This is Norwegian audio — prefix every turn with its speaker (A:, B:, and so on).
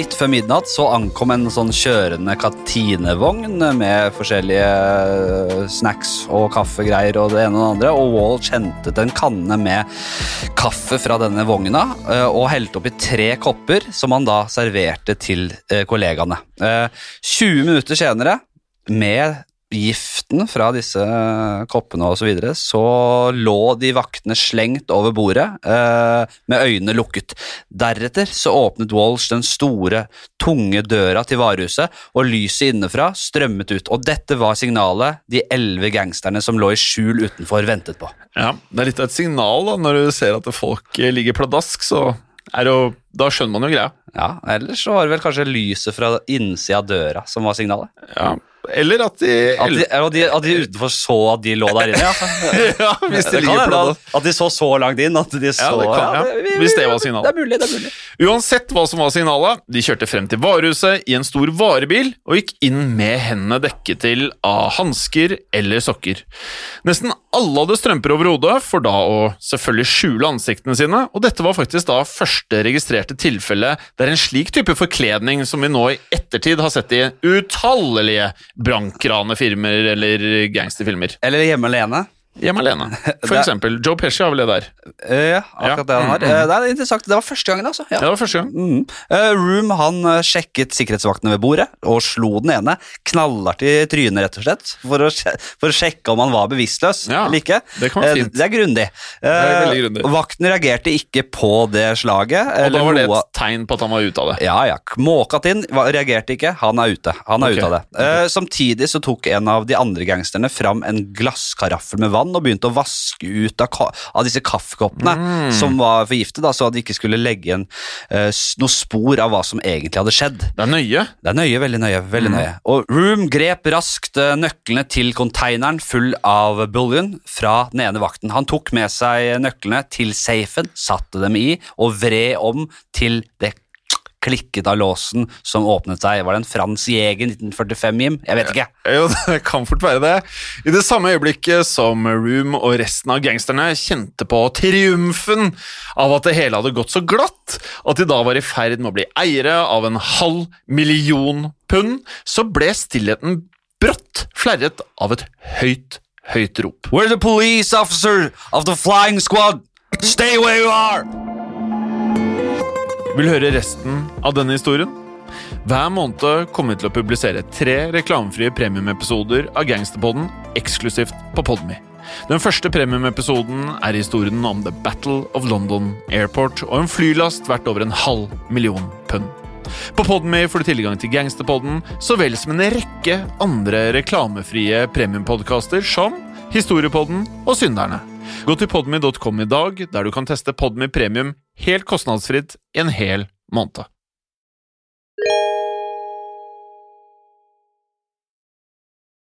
A: litt før midnatt så ankom en sånn kjørende katinevogn med forskjellige eh, snacks og kaffegreier og det ene og det andre, og Walsh hentet en kanne med kaffe fra denne vogna eh, og helte oppi tre kopper som han da serverte til eh, kollegaene. Eh, 20 minutter senere, med giften fra disse koppene og så videre, så lå de vaktene slengt over bordet eh, med øynene lukket. Deretter så åpnet Walsh den store, tunge døra til varehuset, og lyset innenfra strømmet ut. Og dette var signalet de elleve gangsterne som lå i skjul utenfor, ventet på.
B: Ja, Det er litt av et signal da, når du ser at folk ligger pladask, så jo, da skjønner man jo greia.
A: Ja, Ellers så var det vel kanskje lyset fra innsida av døra som var signalet.
B: Ja. Eller at de,
A: At de, at, de, at de utenfor så at de lå der inne, ja.
B: Hvis de
A: Det
B: ligger
A: på
B: pladask.
A: at, de så så langt inn at de så ja,
B: det kan, ja.
A: vi- vi-
B: Hvis det var signalet.
A: Det er mulig, det er mulig.
B: Uansett hva som var signalet, de kjørte frem til varehuset i en stor varebil og gikk inn med hendene dekket til av hansker eller sokker. Nesten alle hadde strømper over hodet, for da å selvfølgelig skjule ansiktene sine, og dette var faktisk da første registrerte tilfelle der en slik type forkledning som vi nå i ettertid har sett i utallige brankranefilmer eller gangsterfilmer.
A: Eller hjemme alene.
B: Hjemme alene. For
A: Det-
B: eksempel, Joe Pesci har vel det der.
A: Eh, Ja, akkurat det han har.
B: Mm, mm.
A: Eh, Det er interessant. Det var første gangen, altså.
B: Ja,
A: Ja.
B: det var første gang.
A: Mm. Eh, Room han sjekket sikkerhetsvaktene ved bordet og slo den ene knallhardt i trynet, rett og slett, for å, for å sjekke om han var bevisstløs
B: Ja,
A: eller ikke.
B: det kan være fint.
A: Det er grundig.
B: er
A: Eh,
B: grundig.
A: Vakten reagerte ikke på det slaget.
B: Og
A: eller
B: da var det et tegn på at han var ute av det.
A: Ja, ja. Måkat inn, reagerte ikke. Han er ute. Han er
B: okay.
A: ute av det. Eh, samtidig så tok en av de andre gangsterne fram en glasskaraffel med vann og begynte å vaske ut av, av disse kaffekoppene
B: Mm.
A: som var forgiftet, da, så at de ikke skulle legge igjen uh, noe spor av hva som egentlig hadde skjedd.
B: Det er nøye.
A: Det er nøye, veldig nøye. veldig
B: Mm.
A: nøye. Og Room grep raskt eh, nøklene til konteineren full av bullion fra den ene vakten. Han tok med seg nøklene til safen, satte dem i og vred om til det klikket av låsen som åpnet seg. Var det en Frans Jæger 1945, Jim? Jeg vet ikke.
B: Jo, det kan fort være det. I det samme øyeblikket som Room og resten av gangsterne kjente på triumfen av at det hele hadde gått så glatt, at de da var i ferd med å bli eiere av en halv million pund, så ble stillheten brått flerret av et høyt, høyt rop.
A: We're the police officer of the flying squad! Stay where you are!
B: Vil du høre resten av denne historien? Hver måned kommer vi til å publisere tre reklamefrie premiumepisoder av Gangsterpodden eksklusivt på Podme. Den første premiumepisoden er historien om The Battle of London Airport og en flylast verdt over en halv million pund. På Podme får du tilgang til Gangsterpodden så vel som en rekke andre reklamefrie premiumpodkaster som Historiepodden og Synderne. Gå til podmy.com i dag, der du kan teste Podmy Premium helt kostnadsfritt en hel måned.